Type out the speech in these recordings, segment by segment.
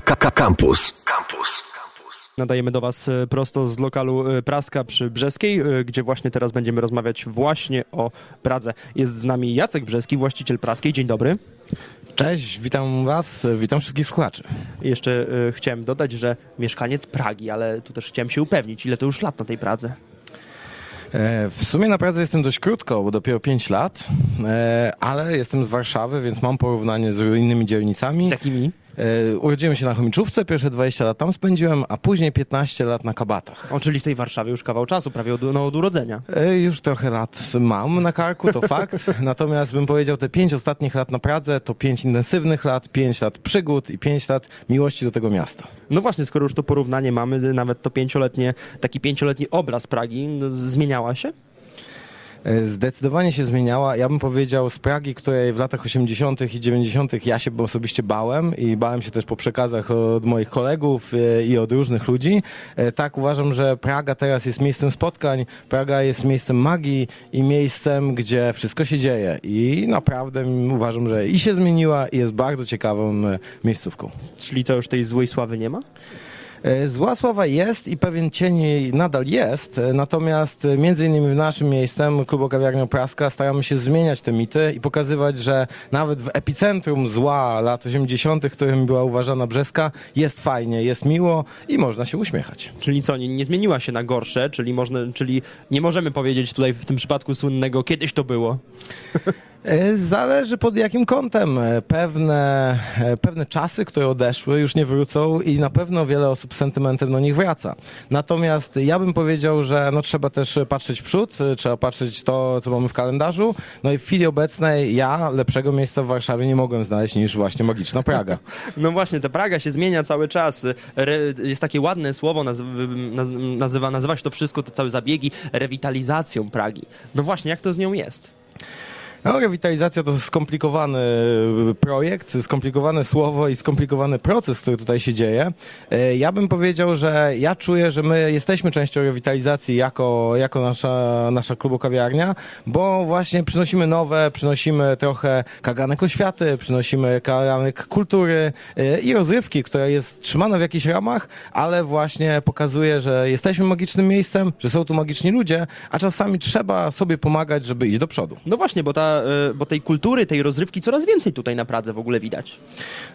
Campus. Campus. Nadajemy do Was e, prosto z lokalu e, Praska przy Brzeskiej, e, gdzie właśnie teraz będziemy rozmawiać właśnie o Pradze. Jest z nami Jacek Brzeski, właściciel Praskiej. Dzień dobry. Cześć, witam Was, witam wszystkich słuchaczy. Jeszcze chciałem dodać, że mieszkaniec Pragi, ale tu też chciałem się upewnić, ile to już lat na tej Pradze. W sumie na Pradze jestem dość krótko, bo dopiero 5 lat, ale jestem z Warszawy, więc mam porównanie z innymi dzielnicami. Z jakimi? E, urodziłem się na Chomiczówce, pierwsze 20 lat tam spędziłem, a później 15 lat na Kabatach. O, czyli w tej Warszawie już kawał czasu, prawie od, no, od urodzenia. E, już trochę lat mam na karku, to fakt. Natomiast bym powiedział, te 5 ostatnich lat na Pradze to 5 intensywnych lat, 5 lat przygód i 5 lat miłości do tego miasta. No właśnie, skoro już to porównanie mamy, nawet to pięcioletnie, taki pięcioletni obraz Pragi, no, zmieniała się? E, zdecydowanie się zmieniała. Ja bym powiedział z Pragi, której w latach 80. i 90. ja się osobiście bałem i bałem się też po przekazach od moich kolegów e, i od różnych ludzi. E, tak uważam, że Praga teraz jest miejscem spotkań, Praga jest miejscem magii i miejscem, gdzie wszystko się dzieje. I naprawdę uważam, że i się zmieniła i jest bardzo ciekawą miejscówką. Czyli co, już tej złej sławy nie ma? E, zła sława jest i pewien cień nadal jest, e, natomiast e, między innymi w naszym miejscem, klubu Kawiarnia Praska, staramy się zmieniać te mity i pokazywać, że nawet w epicentrum zła lat 80., którym była uważana Brzeska, jest fajnie, jest miło i można się uśmiechać. Czyli co, nie, nie zmieniła się na gorsze, czyli, można, czyli nie możemy powiedzieć tutaj w tym przypadku słynnego kiedyś to było? E, zależy pod jakim kątem. E, pewne, e, pewne czasy, które odeszły, już nie wrócą i na pewno wiele osób z sentymentem do nich wraca. Natomiast ja bym powiedział, że no, trzeba też patrzeć w przód, trzeba patrzeć to, co mamy w kalendarzu. No i w chwili obecnej ja lepszego miejsca w Warszawie nie mogłem znaleźć niż właśnie magiczna Praga. No właśnie, ta Praga się zmienia cały czas. Jest takie ładne słowo, nazywa, nazywa się to wszystko, te całe zabiegi, rewitalizacją Pragi. No właśnie, jak to z nią jest? No, rewitalizacja to skomplikowany projekt, skomplikowane słowo i skomplikowany proces, który tutaj się dzieje. E, ja bym powiedział, że ja czuję, że my jesteśmy częścią rewitalizacji jako, jako nasza, nasza klubokawiarnia, bo właśnie przynosimy nowe, przynosimy trochę kaganek oświaty, przynosimy kaganek kultury e, i rozrywki, która jest trzymana w jakichś ramach, ale właśnie pokazuje, że jesteśmy magicznym miejscem, że są tu magiczni ludzie, a czasami trzeba sobie pomagać, żeby iść do przodu. No właśnie, bo ta E, bo tej kultury, tej rozrywki coraz więcej tutaj na Pradze w ogóle widać.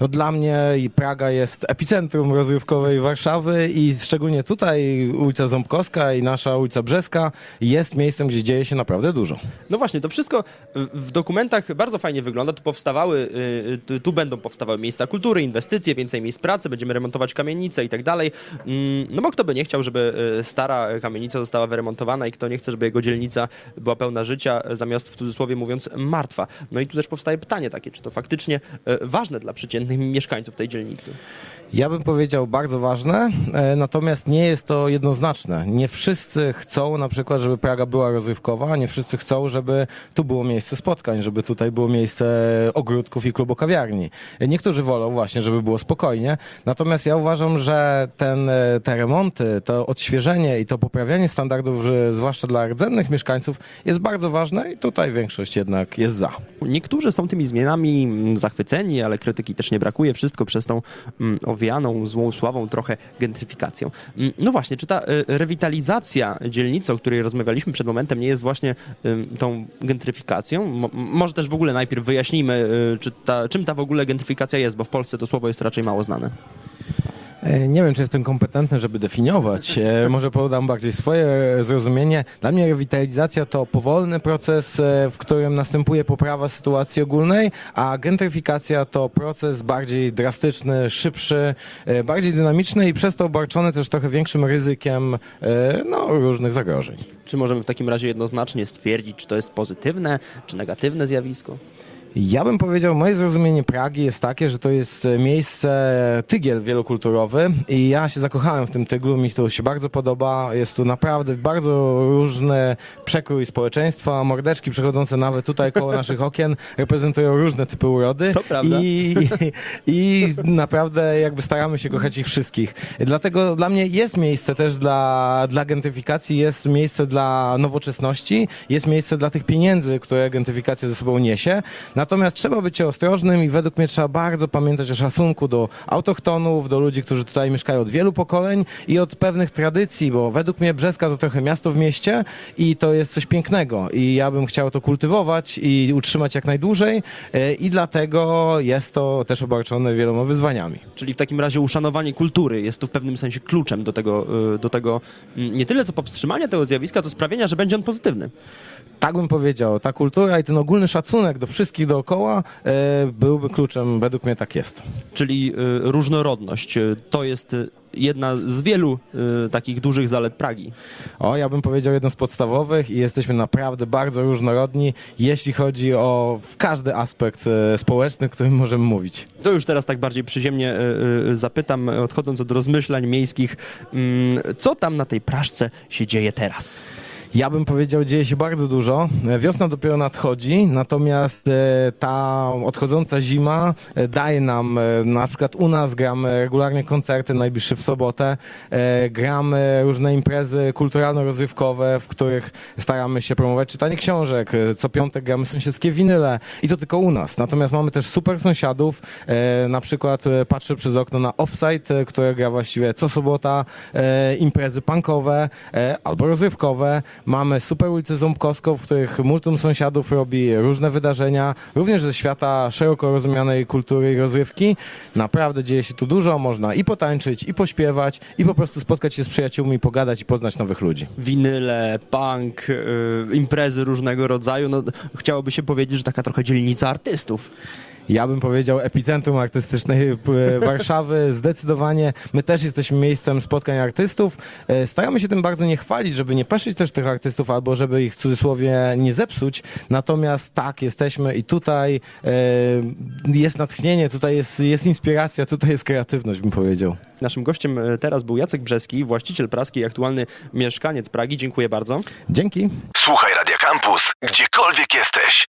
No dla mnie Praga jest epicentrum rozrywkowej Warszawy i szczególnie tutaj ulica Ząbkowska i nasza ulica Brzeska jest miejscem, gdzie dzieje się naprawdę dużo. No właśnie, to wszystko w dokumentach bardzo fajnie wygląda. Tu powstawały, y, tu będą powstawały miejsca kultury, inwestycje, więcej miejsc pracy, będziemy remontować kamienice i tak dalej. Mm, no bo kto by nie chciał, żeby y, stara kamienica została wyremontowana i kto nie chce, żeby jego dzielnica była pełna życia, zamiast w cudzysłowie mówiąc martwa. No i tu też powstaje pytanie takie, czy to faktycznie e, ważne dla przeciętnych mieszkańców tej dzielnicy? Ja bym powiedział bardzo ważne, e, natomiast nie jest to jednoznaczne. Nie wszyscy chcą na przykład, żeby Praga była rozrywkowa, nie wszyscy chcą, żeby tu było miejsce spotkań, żeby tutaj było miejsce ogródków i klubu kawiarni. Niektórzy wolą właśnie, żeby było spokojnie, natomiast ja uważam, że ten, e, te remonty, to odświeżenie i to poprawianie standardów, zwłaszcza dla rdzennych mieszkańców, jest bardzo ważne i tutaj większość jednak jest za. Niektórzy są tymi zmianami zachwyceni, ale krytyki też nie brakuje. Wszystko przez tą mm, owianą złą sławą trochę gentryfikacją. Mm, no właśnie, czy ta y, rewitalizacja dzielnicy, o której rozmawialiśmy przed momentem, nie jest właśnie tą gentryfikacją? Może też w ogóle najpierw wyjaśnijmy, y, czy ta, czym ta w ogóle gentryfikacja jest, bo w Polsce to słowo jest raczej mało znane. E, nie wiem, czy jestem kompetentny, żeby definiować. E, może podam bardziej swoje zrozumienie. Dla mnie rewitalizacja to powolny proces, e, w którym następuje poprawa sytuacji ogólnej, a gentryfikacja to proces bardziej drastyczny, szybszy, bardziej dynamiczny i przez to obarczony też trochę większym ryzykiem no, różnych zagrożeń. Czy możemy w takim razie jednoznacznie stwierdzić, czy to jest pozytywne, czy negatywne zjawisko? Ja bym powiedział, moje zrozumienie Pragi jest takie, że to jest miejsce tygiel wielokulturowy i ja się zakochałem w tym tyglu, mi to się bardzo podoba. Jest tu naprawdę bardzo różny przekrój społeczeństwa, mordeczki przechodzące nawet tutaj koło naszych okien reprezentują różne typy urody. To prawda. I, i, I naprawdę jakby staramy się kochać ich wszystkich. Dlatego dla mnie jest miejsce też dla, dla gentryfikacji, jest miejsce dla nowoczesności, jest miejsce dla tych pieniędzy, które gentryfikacja ze sobą niesie. Natomiast trzeba być ostrożnym i według mnie trzeba bardzo pamiętać o szacunku do autochtonów, do ludzi, którzy tutaj mieszkają od wielu pokoleń i od pewnych tradycji, bo według mnie Brzeska to trochę miasto w mieście i to jest coś pięknego i ja bym chciał to kultywować i utrzymać jak najdłużej e, i dlatego jest to też obarczone wieloma wyzwaniami. Czyli w takim razie uszanowanie kultury jest tu w pewnym sensie kluczem do tego, y, do tego mm, nie tyle co powstrzymania tego zjawiska, co sprawienia, że będzie on pozytywny. Tak bym powiedział, ta kultura i ten ogólny szacunek do wszystkich dookoła e, byłby kluczem, według mnie tak jest. Czyli y, różnorodność y, to jest y, jedna z wielu y, takich dużych zalet Pragi. O, ja bym powiedział jedną z podstawowych i jesteśmy naprawdę bardzo różnorodni, jeśli chodzi o każdy aspekt e, społeczny, o którym możemy mówić. To już teraz tak bardziej przyziemnie y, y, zapytam, odchodząc od rozmyślań miejskich, mm, co tam na tej praszce się dzieje teraz? Ja bym powiedział, dzieje się bardzo dużo. E, Wiosna dopiero nadchodzi, natomiast e, ta odchodząca zima e, daje nam, na przykład u nas gramy regularnie koncerty, najbliższe w sobotę, gramy różne imprezy kulturalno-rozrywkowe, w których staramy się promować czytanie książek. Co piątek gramy sąsiedzkie winyle i to tylko u nas. Natomiast mamy też super sąsiadów, na przykład patrzę przez okno na Offside, które gra właściwie co sobota, imprezy punkowe albo rozrywkowe. Mamy super ulicę Ząbkowską, w których multum sąsiadów robi różne wydarzenia, również ze świata szeroko rozumianej kultury i rozrywki. Naprawdę dzieje się tu dużo, można i potańczyć, i pośpiewać, i po prostu spotkać się z przyjaciółmi, pogadać i poznać nowych ludzi. Winyle, punk, y, imprezy różnego rodzaju. No, chciałoby się powiedzieć, że taka trochę dzielnica artystów. Ja bym powiedział epicentrum artystycznej e, Warszawy, zdecydowanie. My też jesteśmy miejscem spotkań artystów. E, Staramy się tym bardzo nie chwalić, żeby nie peszyć też tych artystów, albo żeby ich w cudzysłowie nie zepsuć. Natomiast tak, jesteśmy i tutaj e, jest natchnienie, tutaj jest, jest inspiracja, tutaj jest kreatywność, bym powiedział. Naszym gościem teraz był Jacek Brzeski, właściciel praski i aktualny mieszkaniec Pragi. Dziękuję bardzo. Dzięki. Słuchaj Radio Campus, gdziekolwiek jesteś.